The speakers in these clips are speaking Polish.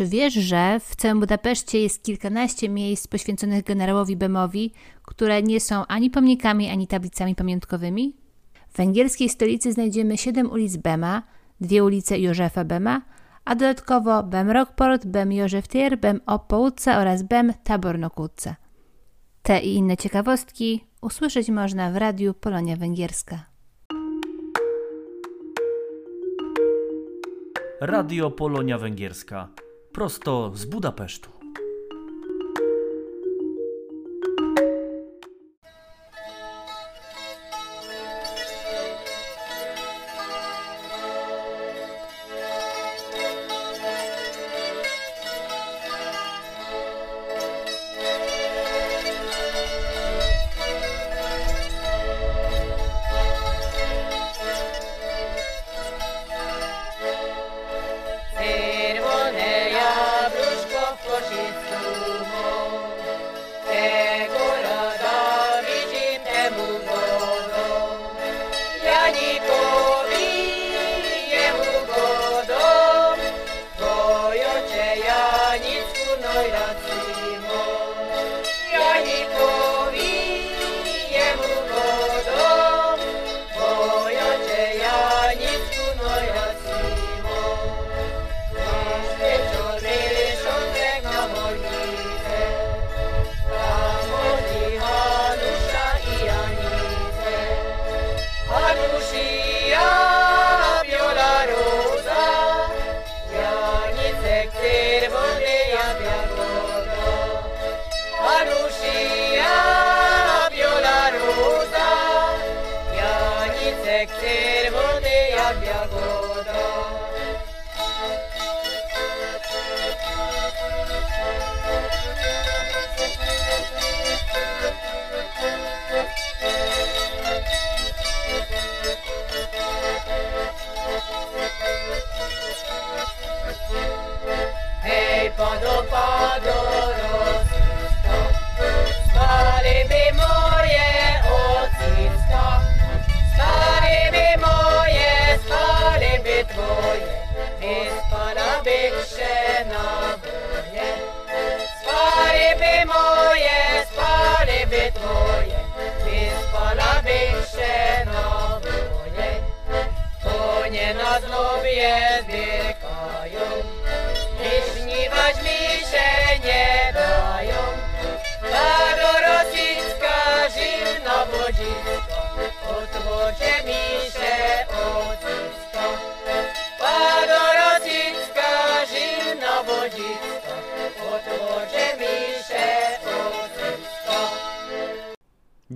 Czy wiesz, że w całym Budapeszcie jest kilkanaście miejsc poświęconych generałowi Bemowi, które nie są ani pomnikami, ani tablicami pamiątkowymi? W węgierskiej stolicy znajdziemy siedem ulic Bema, dwie ulice Józefa Bema, a dodatkowo Bem Rockport, Bem Józef Tier, Bem Opouca oraz Bem Tabornokuca. Te i inne ciekawostki usłyszeć można w radiu Polonia Węgierska. Radio Polonia Węgierska prosto z Budapesztu.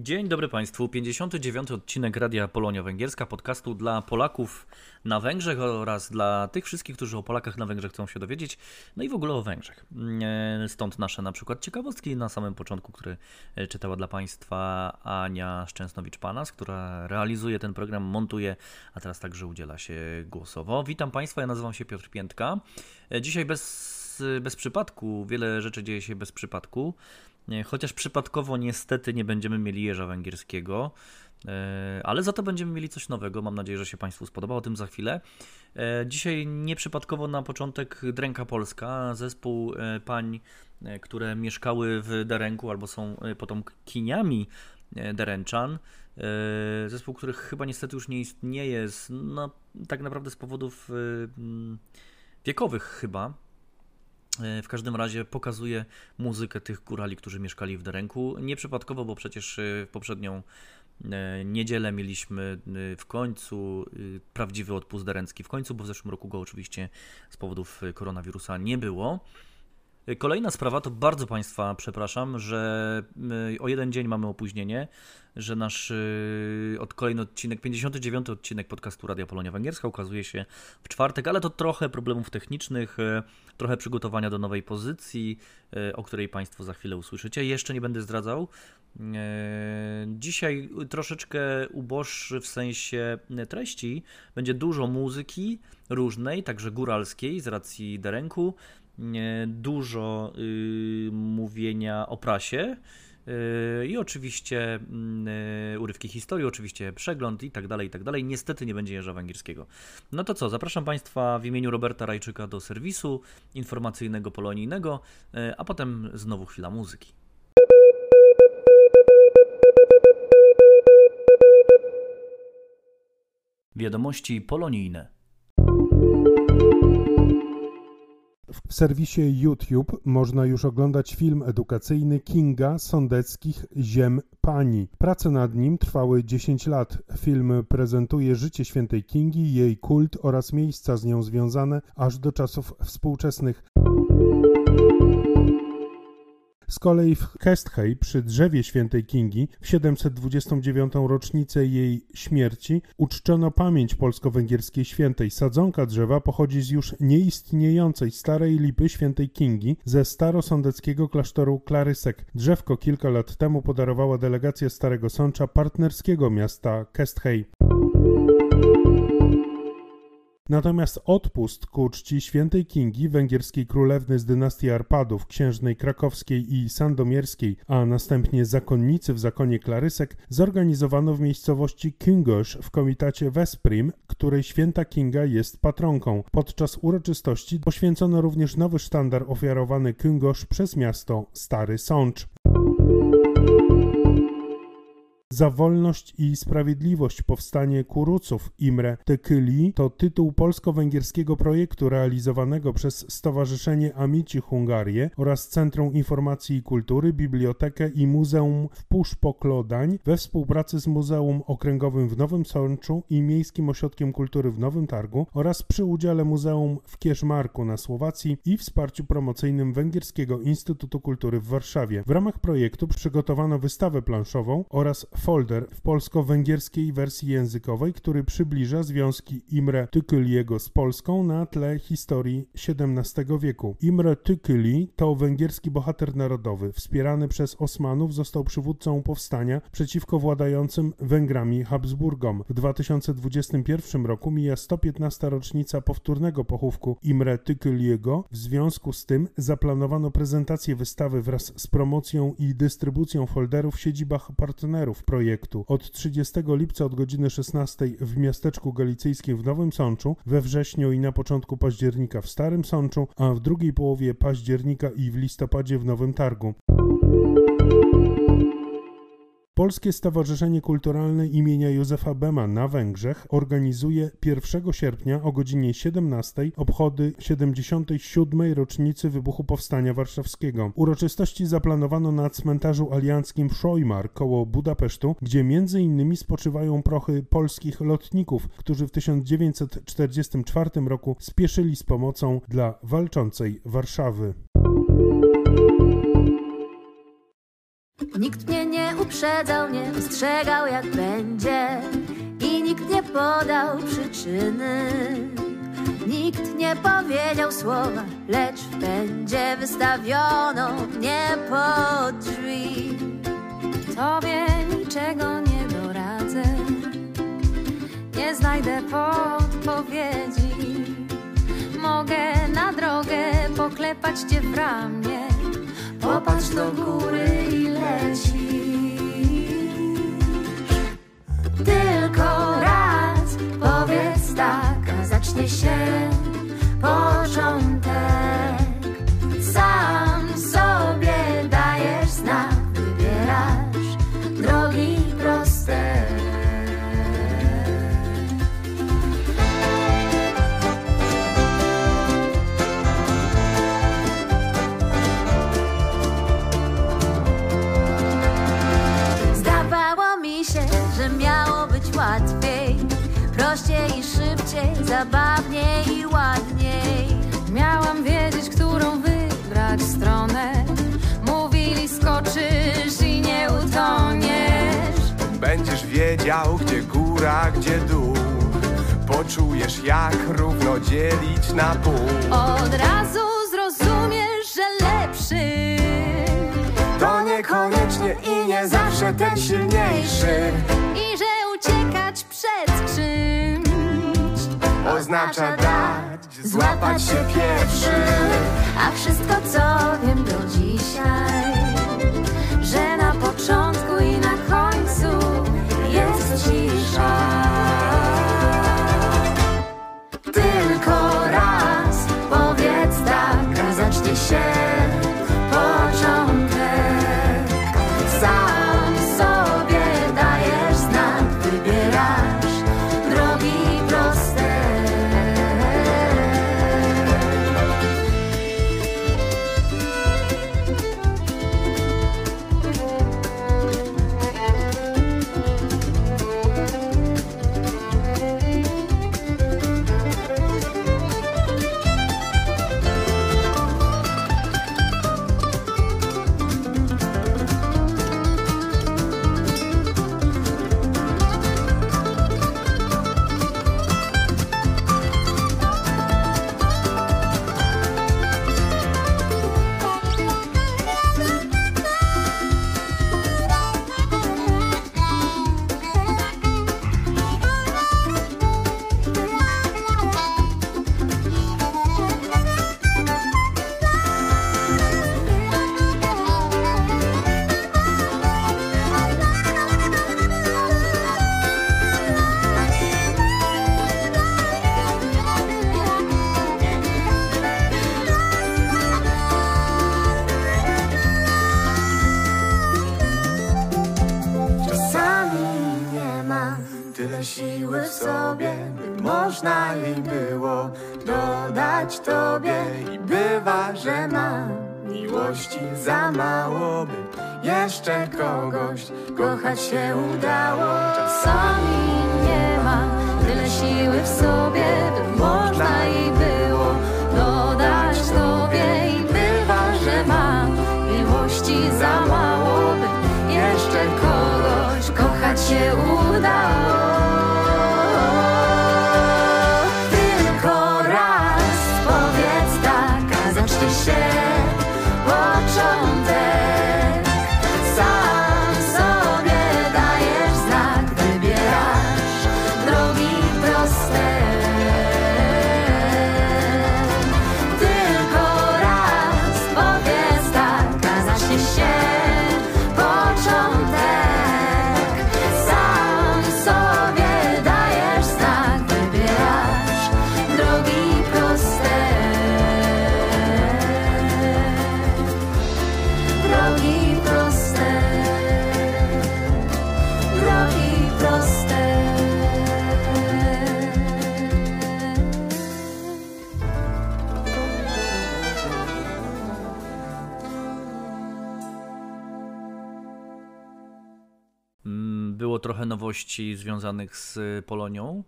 Dzień dobry Państwu. 59. odcinek Radia Polonia Węgierska, podcastu dla Polaków na Węgrzech oraz dla tych wszystkich, którzy o Polakach na Węgrzech chcą się dowiedzieć, no i w ogóle o Węgrzech. E, stąd nasze na przykład ciekawostki na samym początku, które czytała dla Państwa Ania Szczęsnowicz-Panas, która realizuje ten program, montuje, a teraz także udziela się głosowo. Witam Państwa, ja nazywam się Piotr Piętka. E, dzisiaj bez, bez przypadku, wiele rzeczy dzieje się bez przypadku. Chociaż przypadkowo niestety nie będziemy mieli jeża węgierskiego, e, ale za to będziemy mieli coś nowego. Mam nadzieję, że się Państwu spodoba, o tym za chwilę. E, dzisiaj nieprzypadkowo na początek Dręka Polska, zespół e, pań, które mieszkały w Derenku albo są potomkiniami Derenczan. Zespół, który chyba niestety już nie istnieje, no, tak naprawdę z powodów wiekowych chyba, w każdym razie pokazuje muzykę tych górali, którzy mieszkali w Derenku. Nieprzypadkowo, bo przecież e, w poprzednią e, niedzielę mieliśmy w końcu prawdziwy odpust derencki w końcu, bo w zeszłym roku go oczywiście z powodów koronawirusa nie było. Kolejna sprawa to bardzo Państwa przepraszam, że o jeden dzień mamy opóźnienie, że nasz y, od kolejny odcinek, 59 odcinek podcastu Radia Polonia Węgierska ukazuje się w czwartek, ale to trochę problemów technicznych, y, trochę przygotowania do nowej pozycji, y, o której Państwo za chwilę usłyszycie. Jeszcze nie będę zdradzał. Dzisiaj troszeczkę uboższy w sensie treści. Będzie dużo muzyki różnej, także góralskiej z racji Derenku dużo y, mówienia o prasie, i oczywiście mm, urywki historii, oczywiście przegląd i tak dalej, i tak dalej. Niestety nie będzie Jerza Węgierskiego. No to co, zapraszam Państwa w imieniu Roberta Rajczyka do serwisu informacyjnego polonijnego, a potem znowu chwila muzyki. Wiadomości polonijne. W serwisie YouTube można już oglądać film edukacyjny Kinga Sondeckich Ziem Pani. Prace nad nim trwały 10 lat. Film prezentuje życie świętej Kingi, jej kult oraz miejsca z nią związane aż do czasów współczesnych. Z kolei w Kesthey przy drzewie świętej Kingi w 729. rocznicę jej śmierci uczczono pamięć polsko-węgierskiej świętej. Sadzonka drzewa pochodzi z już nieistniejącej starej lipy świętej Kingi ze starosądeckiego klasztoru Klarysek. Drzewko kilka lat temu podarowała delegacja Starego Sącza partnerskiego miasta Kesthey. Natomiast odpust ku czci świętej Kingi, węgierskiej królewny z dynastii Arpadów, księżnej krakowskiej i sandomierskiej, a następnie zakonnicy w zakonie Klarysek, zorganizowano w miejscowości Kingosz w komitacie Vesprim, której święta Kinga jest patronką. Podczas uroczystości poświęcono również nowy sztandar ofiarowany Kingosz przez miasto Stary Sącz. Za wolność i sprawiedliwość powstanie Kuruców Imre Tekyli to tytuł polsko-węgierskiego projektu realizowanego przez Stowarzyszenie Amici Hungarie oraz Centrum Informacji i Kultury, Bibliotekę i Muzeum w Puszpoklodań we współpracy z Muzeum Okręgowym w Nowym Sączu i Miejskim Ośrodkiem Kultury w Nowym Targu oraz przy udziale Muzeum w Kierzmarku na Słowacji i wsparciu promocyjnym Węgierskiego Instytutu Kultury w Warszawie. W ramach projektu przygotowano wystawę planszową oraz folder w polsko-węgierskiej wersji językowej, który przybliża związki Imre Tykyliego z Polską na tle historii XVII wieku. Imre Tykyli to węgierski bohater narodowy. Wspierany przez Osmanów został przywódcą powstania przeciwko władającym Węgrami Habsburgom. W 2021 roku mija 115. rocznica powtórnego pochówku Imre Tykyliego. W związku z tym zaplanowano prezentację wystawy wraz z promocją i dystrybucją folderów w siedzibach partnerów projektu. Od 30 lipca od godziny 16 w miasteczku galicyjskim w Nowym Sączu, we wrześniu i na początku października w Starym Sączu, a w drugiej połowie października i w listopadzie w Nowym Targu. Polskie Stowarzyszenie Kulturalne imienia Józefa Bema na Węgrzech organizuje 1 sierpnia o godzinie 17 obchody 77. rocznicy wybuchu Powstania Warszawskiego. Uroczystości zaplanowano na cmentarzu alianckim Szojmar koło Budapesztu, gdzie m.in. spoczywają prochy polskich lotników, którzy w 1944 roku spieszyli z pomocą dla walczącej Warszawy. Nikt mnie nie uprzedzał, nie ostrzegał jak będzie i nikt nie podał przyczyny. Nikt nie powiedział słowa, lecz w pędzie wystawiono mnie pod drzwi. Tobie niczego nie doradzę, nie znajdę podpowiedzi. Mogę na drogę poklepać cię w ramię Popatrz do góry i lecisz Tylko raz powiedz tak, a zacznie się początek gdzie dół. Poczujesz, jak równo dzielić na pół. Od razu zrozumiesz, że lepszy. To niekoniecznie i nie zawsze ten silniejszy I że uciekać przed czymś. oznacza dać, złapać się pierwszy. A wszystko co wiem do dzisiaj 西山。Nowości związanych z Polonią.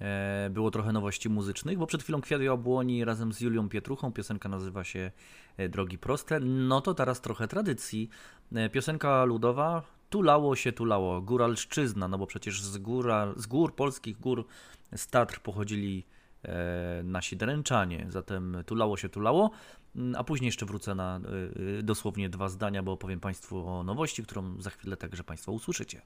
E, Było trochę nowości muzycznych, bo przed chwilą Kwiat Jabłoni razem z Julią Pietruchą, piosenka nazywa się e, Drogi Proste. No to teraz trochę tradycji. E, Piosenka ludowa Tulało się tulało, góralszczyzna, no bo przecież z, góra, z gór, polskich gór, z Tatr pochodzili nasi dręczanie, zatem tulało się tulało, Mm, a później jeszcze wrócę na dosłownie dwa zdania, bo opowiem Państwu o nowości, którą za chwilę także Państwo usłyszycie.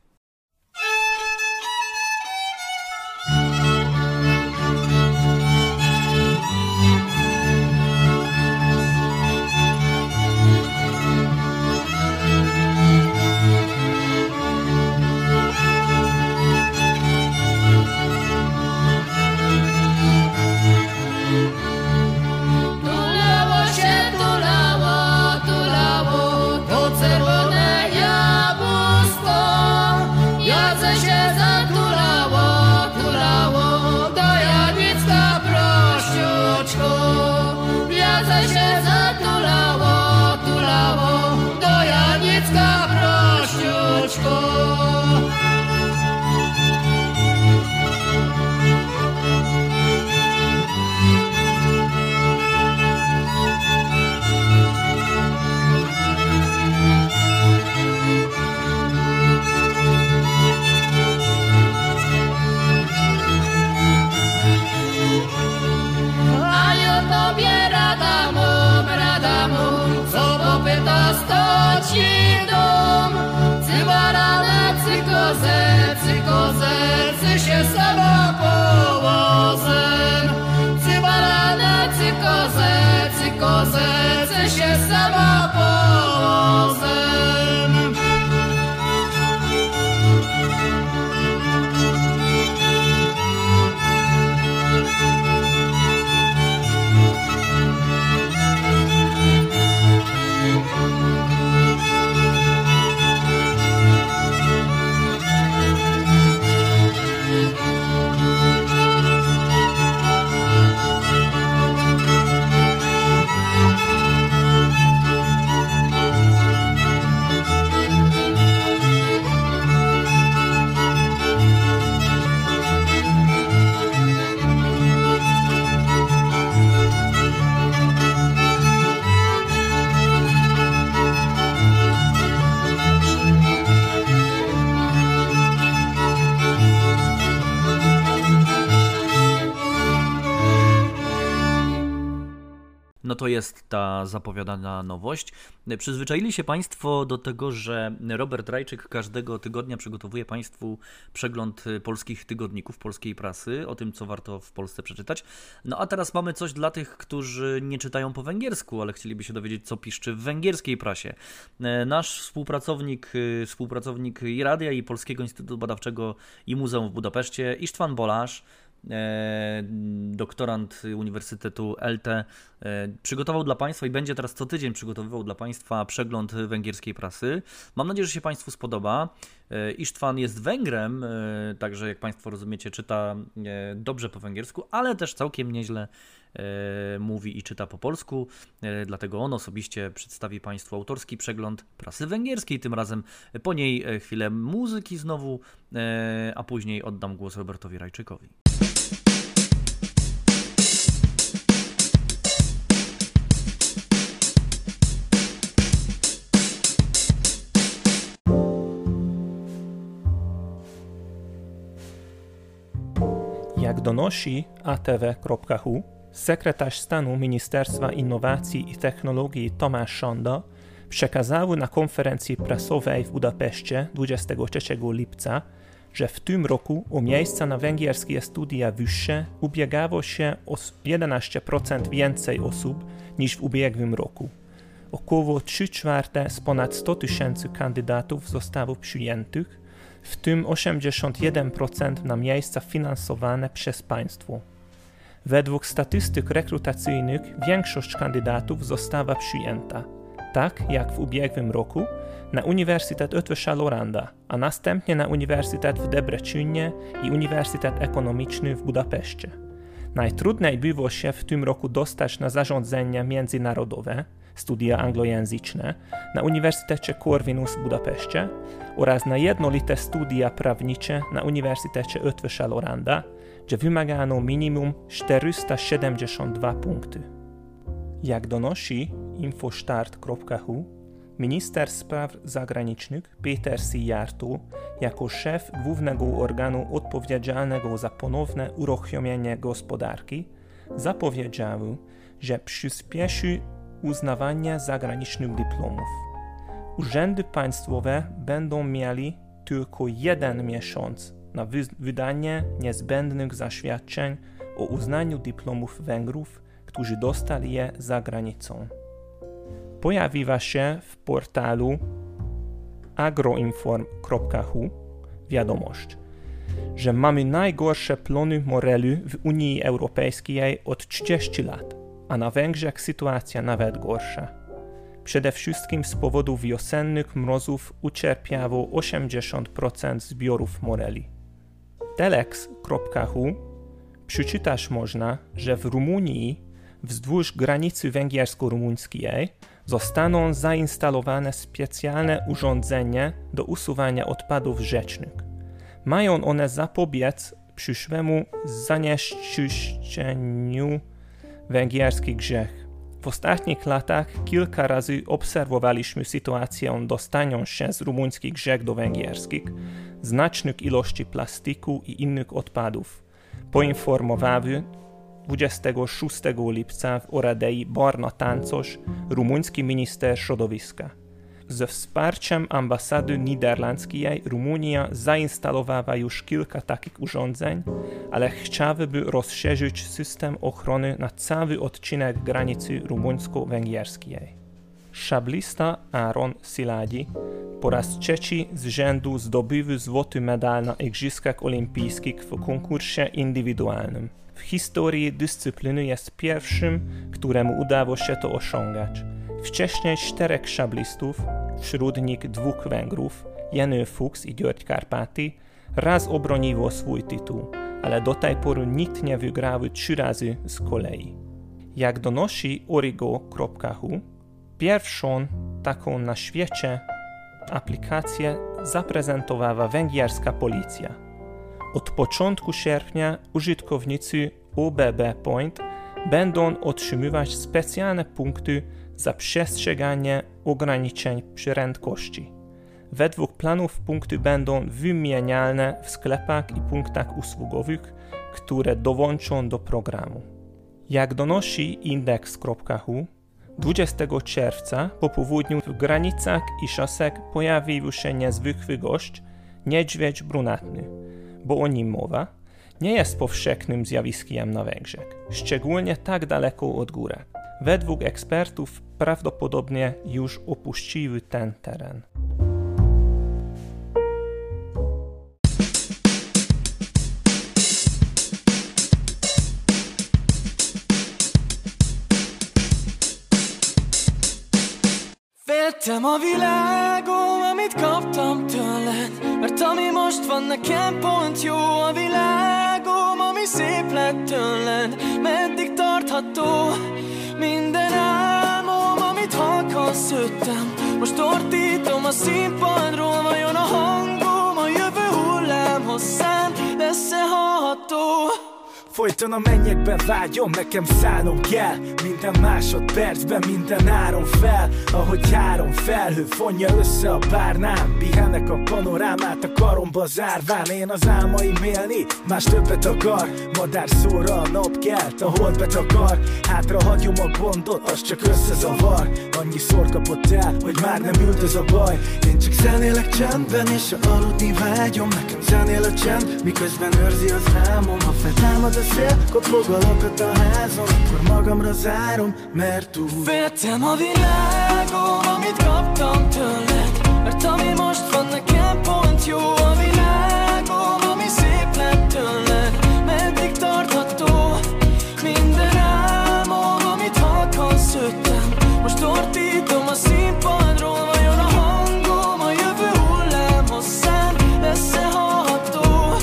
Parane cykozy, cykozy, cy się sama to jest ta zapowiadana nowość. Przyzwyczaili się Państwo do tego, że Robert Rajczyk każdego tygodnia przygotowuje Państwu przegląd polskich tygodników, polskiej prasy, o tym, co warto w Polsce przeczytać. No a teraz mamy coś dla tych, którzy nie czytają po węgiersku, ale chcieliby się dowiedzieć, co piszczy w węgierskiej prasie. Nasz współpracownik, współpracownik i radia, i Polskiego Instytutu Badawczego i Muzeum w Budapeszcie, Isztwan Bolasz, doktorant Uniwersytetu LT, e, przygotował dla Państwa i będzie teraz co tydzień przygotowywał dla Państwa przegląd węgierskiej prasy. Mam nadzieję, że się Państwu spodoba. E, Isztwan jest Węgrem, e, także jak Państwo rozumiecie, czyta e, dobrze po węgiersku, ale też całkiem nieźle e, mówi i czyta po polsku, e, dlatego on osobiście przedstawi Państwu autorski przegląd prasy węgierskiej, tym razem po niej e, chwilę muzyki znowu, e, a później oddam głos Robertowi Rajczykowi. Donosi ATV.hu, sekretarz stanu Ministerstwa Innowacji i Technologii Tomasz Szonda przekazał na konferencji prasowej w Budapeszcie 23 lipca, że w tym roku o miejsca na węgierskie studia wyższe ubiegało się o 11% więcej osób niż w ubiegłym roku. Około 3 czwarte z ponad 100 tysięcy kandydatów zostało przyjętych, w tym 81% na miejsca finansowane przez państwo. Według statystyk rekrutacyjnych większość kandydatów została przyjęta, tak jak w ubiegłym roku, na Uniwersytet Ötvösa Loranda, a następnie na Uniwersytet w Debreczynie i Uniwersytet Ekonomiczny w Budapeszcie. Najtrudniej było się w tym roku dostać na zarządzenia międzynarodowe, studia anglojęzyczne, na Uniwersytecie Corvinus w Budapeszcie oraz na jednolite studia prawnicze na Uniwersytecie Ötvösa Loranda, gdzie wymagano minimum 472 punkty. Jak donosi infostart.hu, minister spraw zagranicznych Peter Sijartu jako szef głównego organu odpowiedzialnego za ponowne uruchomienie gospodarki zapowiedział, że przyspieszy uznawanie zagranicznych dyplomów. Urzędy państwowe będą mieli tylko jeden miesiąc na wy- wydanie niezbędnych zaświadczeń o uznaniu dyplomów Węgrów, którzy dostali je za granicą. Pojawiła się w portalu agroinform.hu wiadomość, że mamy najgorsze plony morelu w Unii Europejskiej od 30 lat, a na Węgrzech sytuacja nawet gorsza. Przede wszystkim z powodu wiosennych mrozów ucierpiało 80% zbiorów moreli. Telex.hu przeczytać można, że w Rumunii wzdłuż granicy węgiersko-rumuńskiej zostaną zainstalowane specjalne urządzenia do usuwania odpadów rzecznych. Mają one zapobiec przyszłemu zanieczyszczeniu węgierskich grzech. W ostatnich latach kilka razy obserwowaliśmy sytuację dostania się z rumuńskich grzech do węgierskich, znacznych ilości plastiku i innych odpadów. Poinformowały 26 lipca w Oradei Borna Tancos, rumuński minister środowiska. Ze wsparciem ambasady niderlandzkiej Rumunia zainstalowała już kilka takich urządzeń, ale chciałaby rozszerzyć system ochrony na cały odcinek granicy rumuńsko-węgierskiej. Szablista Aaron Siladi po raz trzeci z rzędu zdobył złoty medal na Igrzyskach Olimpijskich w konkursie indywidualnym. W historii dyscypliny jest pierwszym, któremu udało się to osiągać. Wcześniej czterech szablistów, wśród nich dwóch Węgrów, Jenny Fuchs i György Karpaty, raz obroniło swój tytuł, ale do tej pory nikt nie wygrały trzy razy z kolei. Jak donosi origo.hu, pierwszą taką na świecie aplikację zaprezentowała węgierska policja. Od początku sierpnia użytkownicy OBB Point będą otrzymywać specjalne punkty za przestrzeganie ograniczeń prędkości. Według planów punkty będą wymienialne w sklepach i punktach usługowych, które dołączą do programu. Jak donosi index.hu, 20 czerwca po południu w granicach i szosek pojawił się niezwykły gość, niedźwiedź brunatny, bo o nim mowa, nie jest powszechnym zjawiskiem na Węgrzech, szczególnie tak daleko od góry. Według ekspertów prawdopodobnie już opuściły ten teren. Féltem a világom, amit kaptam tőled Mert ami most van nekem pont jó a világ szép lett tőled Meddig tartható minden álmom Amit halkan szőttem Most tortítom a színpadról Vajon a hangom a jövő hullám hosszán Lesz-e hallható? Folyton a mennyekbe vágyom, nekem szállnom kell. Minden másodpercben, minden áron fel. Ahogy három felhő fonja össze a párnám. Pihenek a panorámát a karomba zárván. Én az álmaim élni, más többet akar. Madár szóra a nap kelt, a hold betakar Hátra hagyom a gondot, az csak összezavar. Annyiszor kapott el, hogy már nem üldöz a baj. Én csak zenélek csendben, és a aludni vágyom. Nekem zenél a csend, miközben őrzi az álmom. Ha feltámad a szél, kopog a lakat a házon Akkor magamra zárom, mert túl. Féltem a világom, amit kaptam tőled Mert ami most van nekem pont jó a világom Ami szép lett tőled. Meddig tartható Minden álmom, amit halkan szőttem? Most tortítom a színpadról Vajon a hangom a jövő hullám hosszán Lesz-e hallható?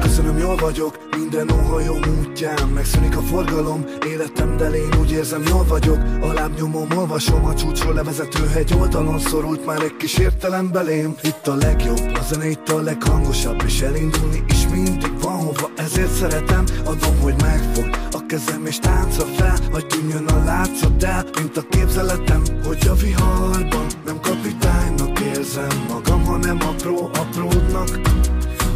Köszönöm, jól vagyok, minden óhajom útján Megszűnik a forgalom, életem delén Úgy érzem, jól vagyok, a lábnyomom olvasom A csúcsról levezető hegy oldalon Szorult már egy kis értelem belém. Itt a legjobb, a zene itt a leghangosabb És elindulni is mindig van hova Ezért szeretem, adom, hogy megfog A kezem és táncra fel Vagy tűnjön a látszat el Mint a képzeletem, hogy a viharban Nem kapitánynak érzem magam Hanem apró apródnak.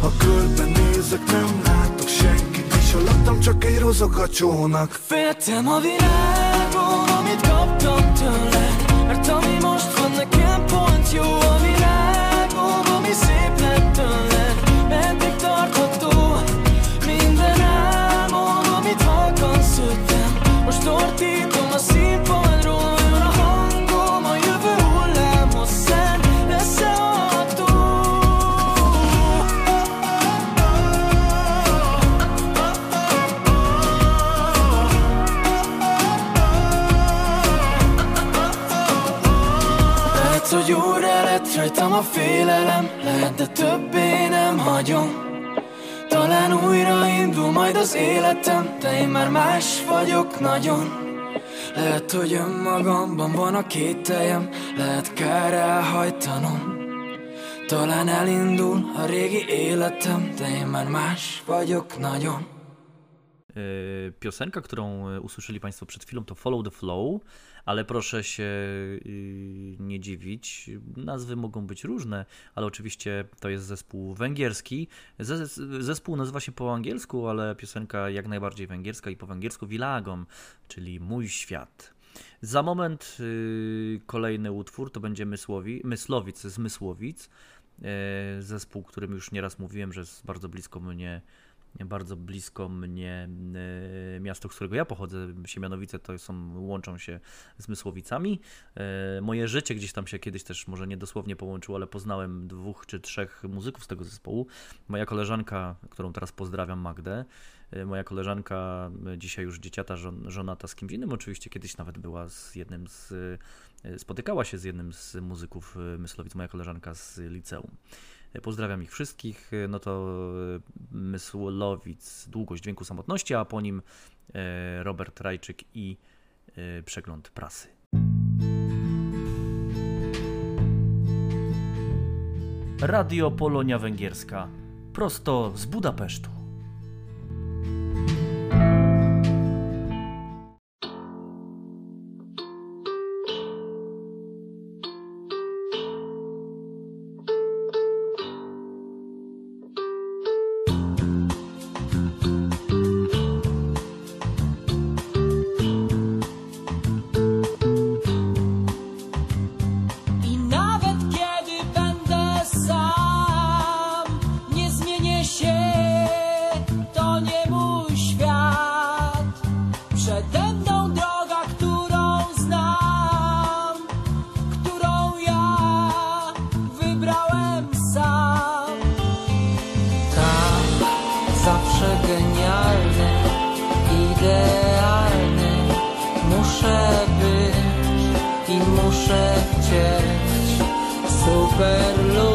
Ha körben nézek, nem látok senkit És alattam csak egy rozog a csónak. Féltem a világom, amit kaptam tőled Mert ami most van nekem pont jó a világom Ami szép életem De én már más vagyok nagyon. Lehet, hogy önmagamban van a kételjem Lehet kár elhajtanom. Talán elindul a régi életem De én már más vagyok nagyon. Piosenka, którą e, usłyszeli Państwo przed chwilą, to Follow the Flow, ale proszę się y, nie dziwić. Nazwy mogą być różne, ale oczywiście to jest zespół węgierski. Zes- Zespół nazywa się po angielsku, ale piosenka jak najbardziej węgierska i po węgiersku Wilagom, czyli Mój świat. Za moment y, kolejny utwór to będzie Mysłowi, Myslowic z Mysłowic. E, Zespół, którym już nieraz mówiłem, że jest bardzo blisko mnie bardzo blisko mnie e, miasto, z którego ja pochodzę, Siemianowice, to są, łączą się z Mysłowicami. E, Moje życie gdzieś tam się kiedyś też może nie dosłownie połączyło, ale poznałem dwóch czy trzech muzyków z tego zespołu. Moja koleżanka, którą teraz pozdrawiam, Magdę, e, moja koleżanka, dzisiaj już dzieciata, żon, żonata z kimś innym, oczywiście kiedyś nawet była z jednym z, spotykała się z jednym z muzyków Myslowic, moja koleżanka z liceum. Pozdrawiam ich wszystkich. No to Mysłowic, długość dźwięku samotności, a po nim e, Robert Rajczyk i e, przegląd prasy. Radio Polonia Węgierska, prosto z Budapesztu. per lo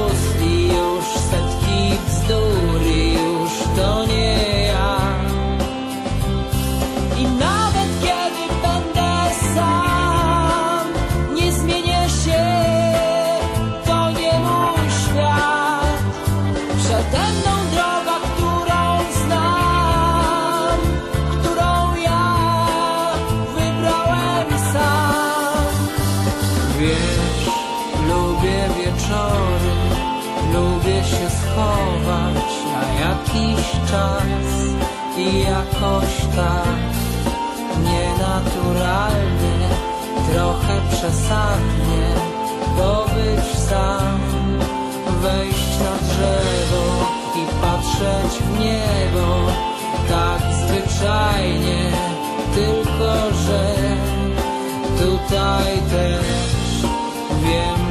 jakoś tak nienaturalnie, trochę przesadnie, bo być sam, wejść na drzewo i patrzeć w niebo, tak zwyczajnie, tylko że tutaj też wiem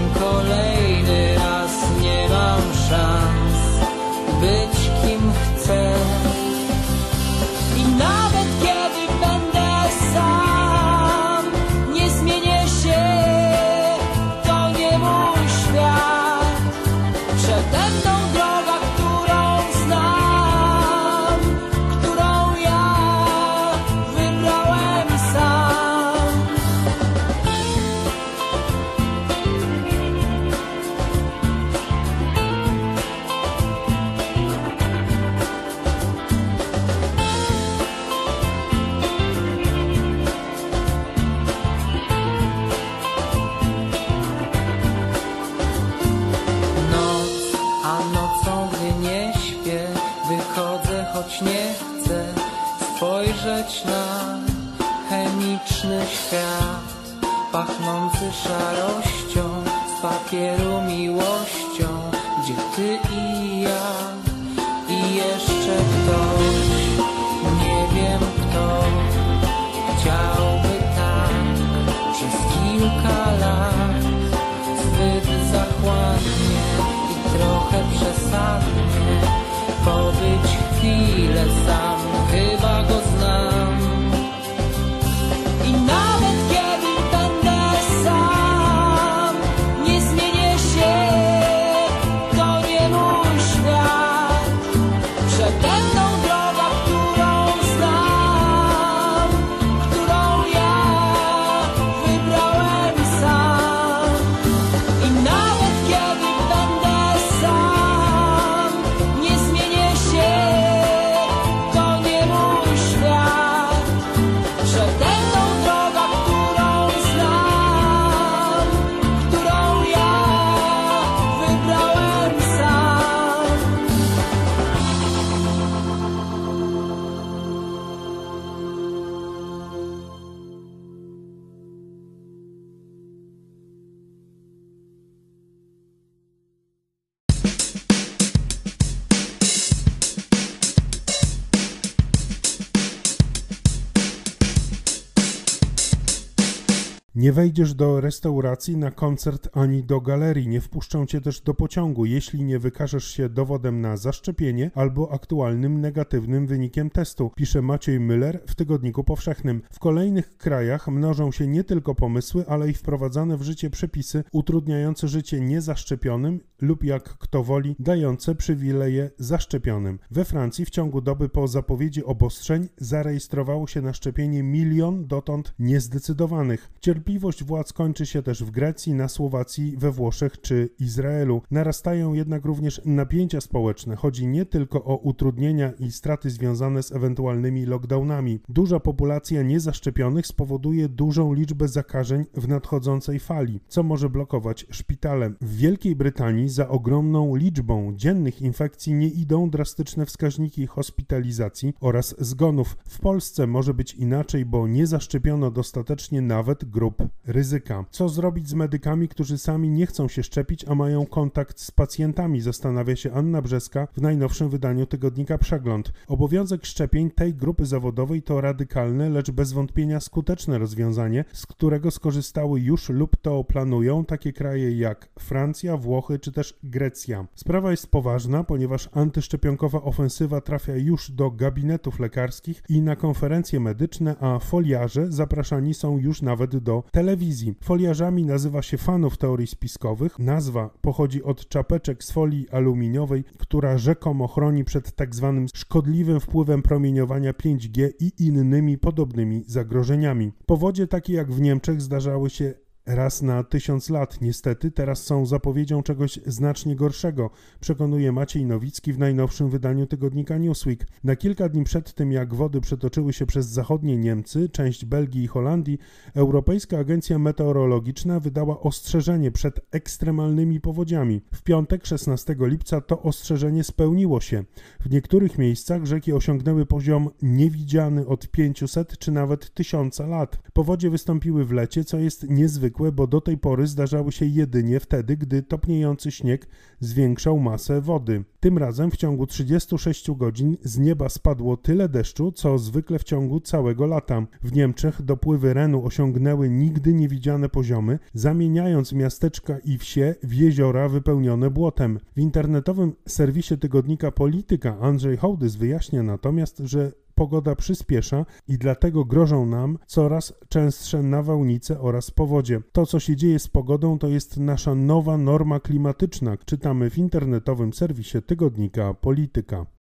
Nie wejdziesz do restauracji, na koncert ani do galerii. Nie wpuszczą cię też do pociągu, jeśli nie wykażesz się dowodem na zaszczepienie albo aktualnym negatywnym wynikiem testu, pisze Maciej Müller w Tygodniku Powszechnym. W kolejnych krajach mnożą się nie tylko pomysły, ale i wprowadzane w życie przepisy utrudniające życie niezaszczepionym lub jak kto woli, dające przywileje zaszczepionym. We Francji w ciągu doby po zapowiedzi obostrzeń zarejestrowało się na szczepienie milion dotąd niezdecydowanych. Cierpliwość władz kończy się też w Grecji, na Słowacji, we Włoszech czy Izraelu. Narastają jednak również napięcia społeczne. Chodzi nie tylko o utrudnienia i straty związane z ewentualnymi lockdownami. Duża populacja niezaszczepionych spowoduje dużą liczbę zakażeń w nadchodzącej fali, co może blokować szpitale. W Wielkiej Brytanii za ogromną liczbą dziennych infekcji nie idą drastyczne wskaźniki hospitalizacji oraz zgonów. W Polsce może być inaczej, bo nie zaszczepiono dostatecznie nawet grup ryzyka. Co zrobić z medykami, którzy sami nie chcą się szczepić, a mają kontakt z pacjentami? Zastanawia się Anna Brzeska w najnowszym wydaniu tygodnika Przegląd. Obowiązek szczepień tej grupy zawodowej to radykalne, lecz bez wątpienia skuteczne rozwiązanie, z którego skorzystały już lub to planują takie kraje jak Francja, Włochy czy też też Grecja. Sprawa jest poważna, ponieważ antyszczepionkowa ofensywa trafia już do gabinetów lekarskich i na konferencje medyczne, a foliarze zapraszani są już nawet do telewizji. Foliarzami nazywa się fanów teorii spiskowych. Nazwa pochodzi od czapeczek z folii aluminiowej, która rzekomo chroni przed tak zwanym szkodliwym wpływem promieniowania 5G i innymi podobnymi zagrożeniami. Powodzie takie jak w Niemczech zdarzały się raz na tysiąc lat. Niestety teraz są zapowiedzią czegoś znacznie gorszego, przekonuje Maciej Nowicki w najnowszym wydaniu tygodnika Newsweek. Na kilka dni przed tym, jak wody przetoczyły się przez zachodnie Niemcy, część Belgii i Holandii, Europejska Agencja Meteorologiczna wydała ostrzeżenie przed ekstremalnymi powodziami. W piątek 16 lipca to ostrzeżenie spełniło się. W niektórych miejscach rzeki osiągnęły poziom niewidziany od 500 czy nawet 1000 lat. Powodzie wystąpiły w lecie, co jest niezwykle bo do tej pory zdarzały się jedynie wtedy, gdy topniejący śnieg zwiększał masę wody. Tym razem w ciągu 36 godzin z nieba spadło tyle deszczu, co zwykle w ciągu całego lata. W Niemczech dopływy Renu osiągnęły nigdy niewidziane poziomy, zamieniając miasteczka i wsie w jeziora wypełnione błotem. W internetowym serwisie tygodnika Polityka Andrzej Hołdys wyjaśnia natomiast, że pogoda przyspiesza i dlatego grożą nam coraz częstsze nawałnice oraz powodzie. To, co się dzieje z pogodą, to jest nasza nowa norma klimatyczna, czytamy w internetowym serwisie tygodnika Polityka.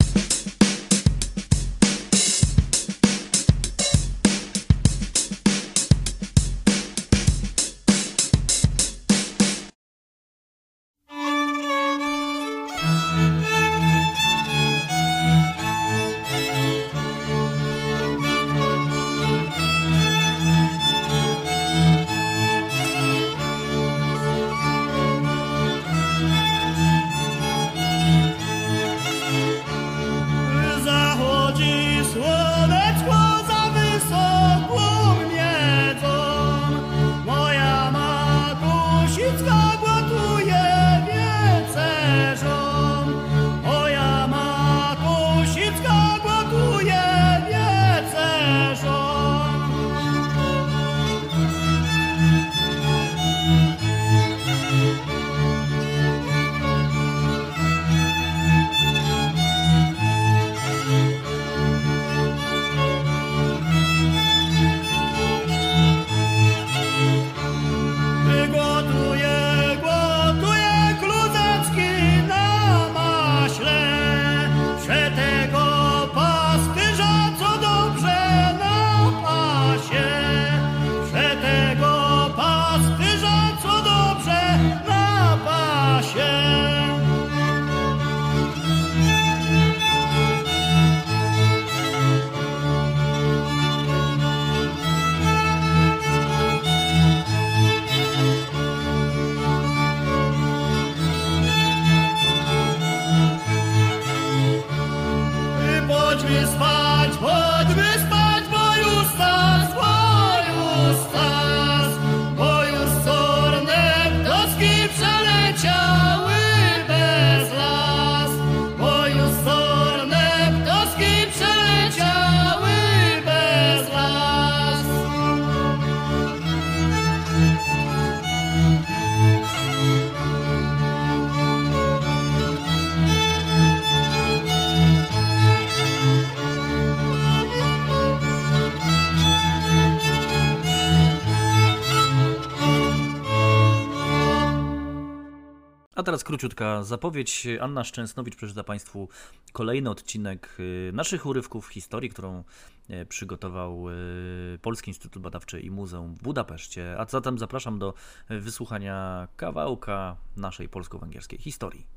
A teraz króciutka zapowiedź. Anna Szczęsnowicz przeczyta Państwu kolejny odcinek y, naszych urywków historii, którą y, przygotował y, Polski Instytut Badawczy i Muzeum w Budapeszcie. A zatem zapraszam do wysłuchania kawałka naszej polsko-węgierskiej historii.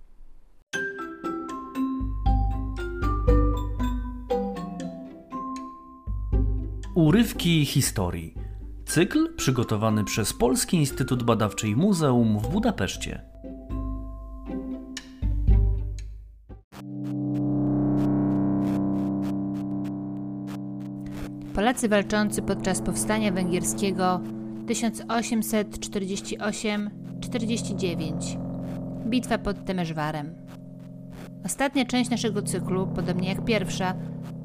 Urywki historii. Cykl przygotowany przez Polski Instytut Badawczy i Muzeum w Budapeszcie. Polacy walczący podczas powstania węgierskiego 1848-49. Bitwa pod Temerzwarem. Ostatnia część naszego cyklu, podobnie jak pierwsza,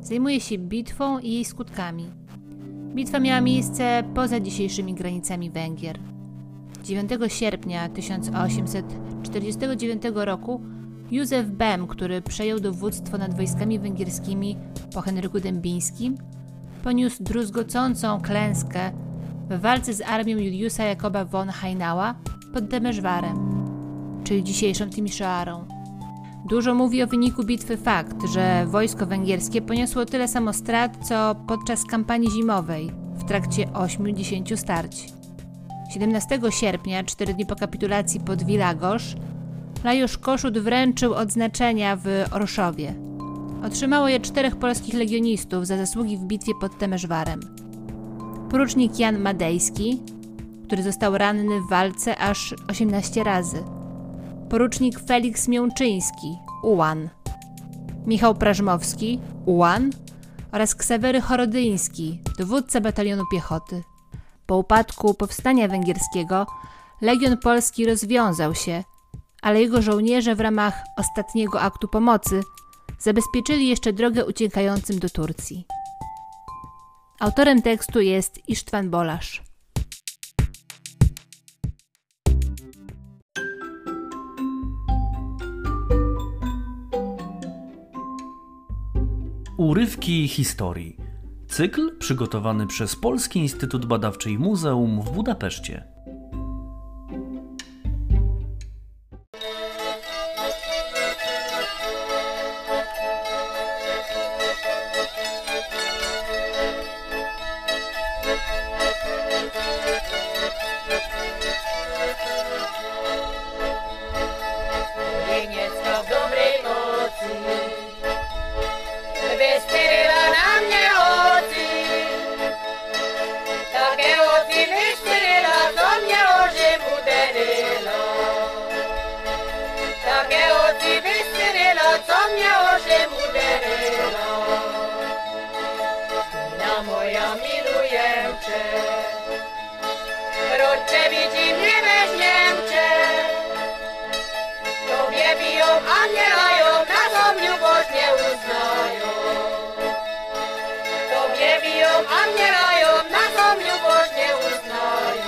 zajmuje się bitwą i jej skutkami. Bitwa miała miejsce poza dzisiejszymi granicami Węgier. 9 sierpnia 1849 roku Józef Bem, który przejął dowództwo nad wojskami węgierskimi po Henryku Dębińskim, poniósł druzgocącą klęskę w walce z armią Juliusa Jakoba von Heinała pod Demeszwarem, czyli dzisiejszą Timisoarą. Dużo mówi o wyniku bitwy fakt, że wojsko węgierskie poniosło tyle samo strat, co podczas kampanii zimowej w trakcie 8-10 starć. 17 sierpnia, cztery dni po kapitulacji pod Wilagosz, Lajusz Koszut wręczył odznaczenia w Orszowie. Otrzymało je czterech polskich legionistów za zasługi w bitwie pod Temeszwarem. Porucznik Jan Madejski, który został ranny w walce aż 18 razy. Porucznik Felix Miączyński, Ułan. Michał Prażmowski, Ułan oraz Ksawery Chorodyński, dowódca batalionu piechoty. Po upadku powstania węgierskiego Legion Polski rozwiązał się, ale jego żołnierze w ramach ostatniego aktu pomocy zabezpieczyli jeszcze drogę uciekającym do Turcji. Autorem tekstu jest Isztwan Bolasz. Urywki historii. Cykl przygotowany przez Polski Instytut Badawczy i Muzeum w Budapeszcie. Nie uznają. Tobie biją, a nie lają, na tą miłość nie uznają.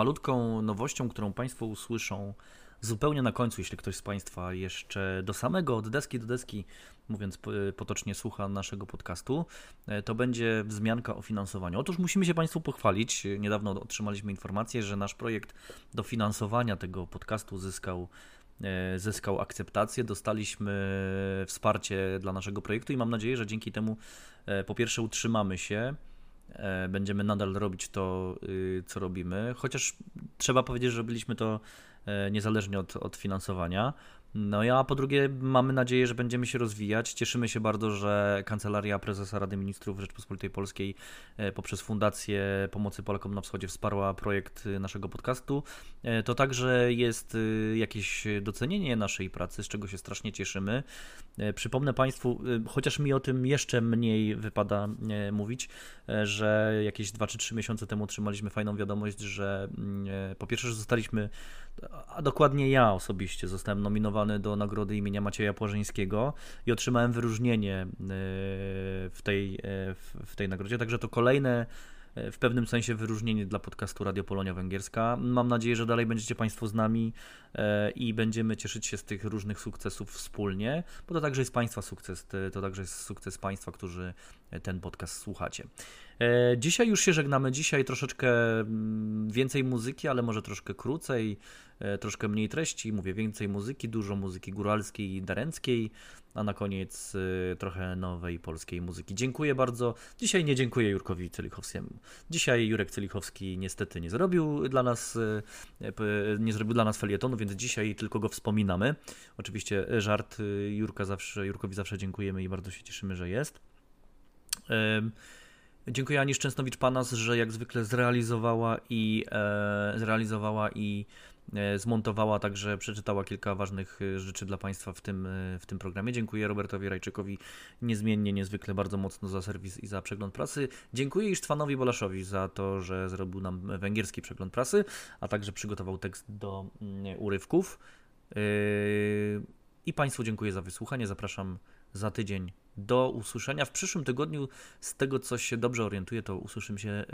Malutką nowością, którą Państwo usłyszą zupełnie na końcu, jeśli ktoś z Państwa jeszcze do samego, od deski do deski, mówiąc po- potocznie, słucha naszego podcastu, e, to będzie wzmianka o finansowaniu. Otóż musimy się Państwu pochwalić. Niedawno otrzymaliśmy informację, że nasz projekt dofinansowania tego podcastu zyskał e, zyskał akceptację, dostaliśmy wsparcie dla naszego projektu i mam nadzieję, że dzięki temu e, po pierwsze utrzymamy się, będziemy nadal robić to, y, co robimy, chociaż trzeba powiedzieć, że robiliśmy to e, niezależnie od, od finansowania. No ja po drugie mamy nadzieję, że będziemy się rozwijać. Cieszymy się bardzo, że Kancelaria Prezesa Rady Ministrów Rzeczpospolitej Polskiej e, poprzez Fundację Pomocy Polakom na Wschodzie wsparła projekt e, naszego podcastu. E, to także jest jakieś docenienie naszej pracy, z czego się strasznie cieszymy. Przypomnę Państwu, chociaż mi o tym jeszcze mniej wypada mówić, że jakieś 2 czy 3 miesiące temu otrzymaliśmy fajną wiadomość, że mm, po pierwsze, że zostaliśmy, a dokładnie ja osobiście zostałem nominowany do nagrody imienia Macieja Płażyńskiego i otrzymałem wyróżnienie e, w tej, e, w tej nagrodzie. Także to kolejne w pewnym sensie wyróżnienie dla podcastu Radio Polonia Węgierska. Mam nadzieję, że dalej będziecie Państwo z nami i będziemy cieszyć się z tych różnych sukcesów wspólnie, bo to także jest Państwa sukces, to także jest sukces Państwa, którzy ten podcast słuchacie. Dzisiaj już się żegnamy. Dzisiaj troszeczkę mm, więcej muzyki, ale może troszkę krócej. E, troszkę mniej treści, mówię więcej muzyki, dużo muzyki góralskiej i darenckiej, a na koniec e, trochę nowej polskiej muzyki. Dziękuję bardzo. Dzisiaj nie dziękuję Jurkowi Celichowskiemu. Dzisiaj Jurek Celichowski niestety nie zrobił dla nas e, nie zrobił dla nas felietonu, więc dzisiaj tylko go wspominamy. Oczywiście żart Jurka zawsze, Jurkowi zawsze dziękujemy i bardzo się cieszymy, że jest. Dziękuję Ani Szczęsnowicz-Panas, że jak zwykle zrealizowała i e, zrealizowała i zmontowała, także przeczytała kilka ważnych e, rzeczy dla Państwa w tym, e, w tym programie. Dziękuję Robertowi Rajczykowi niezmiennie, niezwykle bardzo mocno za serwis i za przegląd prasy. Dziękuję Isztwanowi Bolaszowi za to, że zrobił nam węgierski przegląd prasy, a także przygotował tekst do mm, urywków. I Państwu dziękuję za wysłuchanie. Zapraszam za tydzień do usłyszenia. W przyszłym tygodniu, z tego co się dobrze orientuję, to usłyszymy się,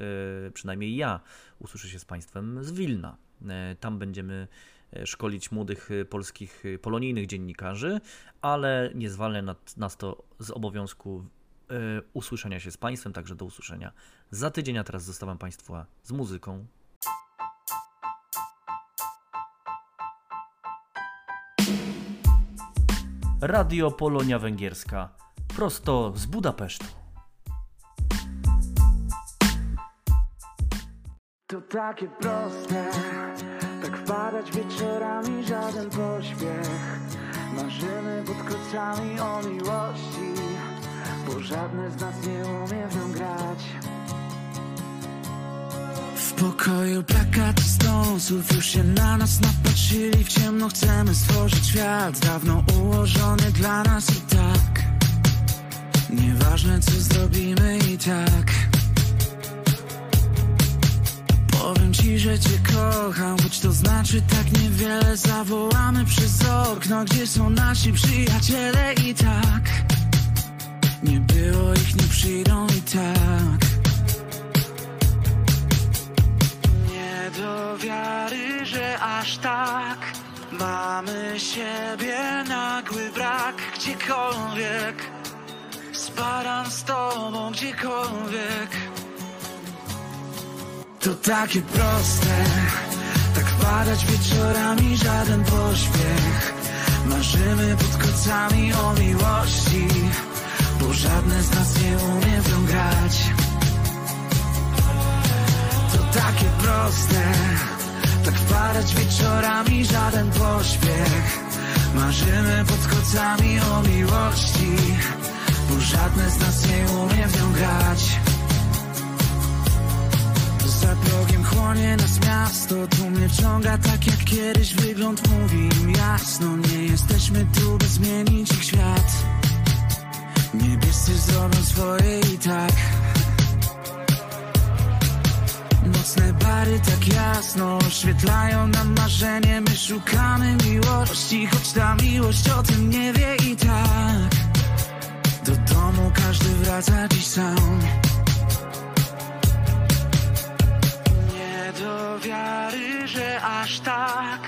przynajmniej ja, usłyszę się z Państwem z Wilna. E, tam będziemy e, szkolić młodych e, polskich polonijnych dziennikarzy, ale nie zwalnia nas to z obowiązku usłyszenia się z Państwem, także do usłyszenia za tydzień, a teraz zostawiam Państwa z muzyką. Radio Polonia Węgierska, prosto z Budapesztu. To takie proste, tak wpadać wieczorami żaden pośpiech. Marzymy pod kocami o miłości, bo żadne z nas nie umie w nią grać. W pokoju plakaty stąsów już się na nas napatrzyli. W ciemno chcemy stworzyć świat Dawno ułożony dla nas i tak. Nieważne co zrobimy i tak Powiem ci, że cię kocham, choć to znaczy tak niewiele. Zawołamy przez okno, gdzie są nasi przyjaciele i tak. Nie było ich, nie przyjdą i tak. Nie do wiary, że aż tak. Mamy siebie, nagły brak gdziekolwiek. Spadam z tobą gdziekolwiek to takie proste Tak wpadać wieczorami żaden pośpiech. Marzymy pod kocami o miłości Bo żadne z nas nie umie w nią grać. To takie proste Tak wpadać wieczorami żaden pośpiech. Marzymy pod kocami o miłości Bo żadne z nas nie umie w nią grać za progiem chłonie nas miasto. Tu mnie wciąga tak jak kiedyś wygląd mówi im jasno. Nie jesteśmy tu, by zmienić ich świat. Niebiescy zrobią swoje i tak. Nocne bary tak jasno oświetlają nam marzenie. My szukamy miłości, choć ta miłość o tym nie wie i tak. Do domu każdy wraca dziś sam do wiary, że aż tak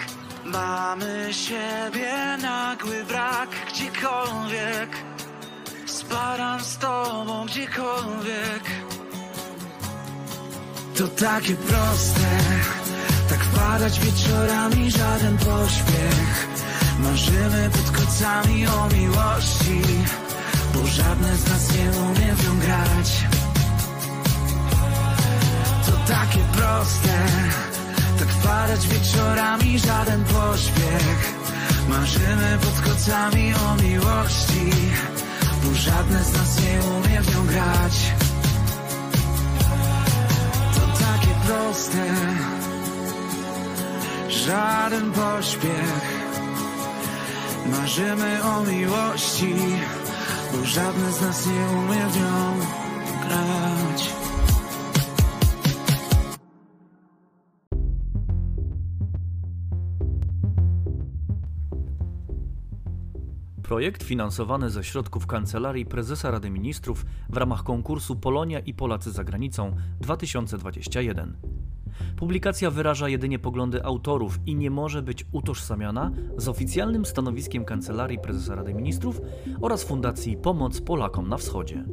Mamy siebie nagły brak gdziekolwiek Spadam z tobą gdziekolwiek. To takie proste Tak wpadać wieczorami żaden pośpiech. Marzymy pod kocami o miłości Bo żadne z nas nie umie w nią grać takie proste. Tak wpadać wieczorami żaden pośpiech. Marzymy nucami o miłości Bo żadne z nas nie umie w nią grać. To takie proste. Żaden pośpiech. Marzymy o miłości Bo żadne z nas nie umie w nią grać Projekt finansowany ze środków Kancelarii Prezesa Rady Ministrów w ramach konkursu Polonia i Polacy za granicą 2021. Publikacja wyraża jedynie poglądy autorów i nie może być utożsamiana z oficjalnym stanowiskiem Kancelarii Prezesa Rady Ministrów oraz Fundacji Pomoc Polakom na Wschodzie.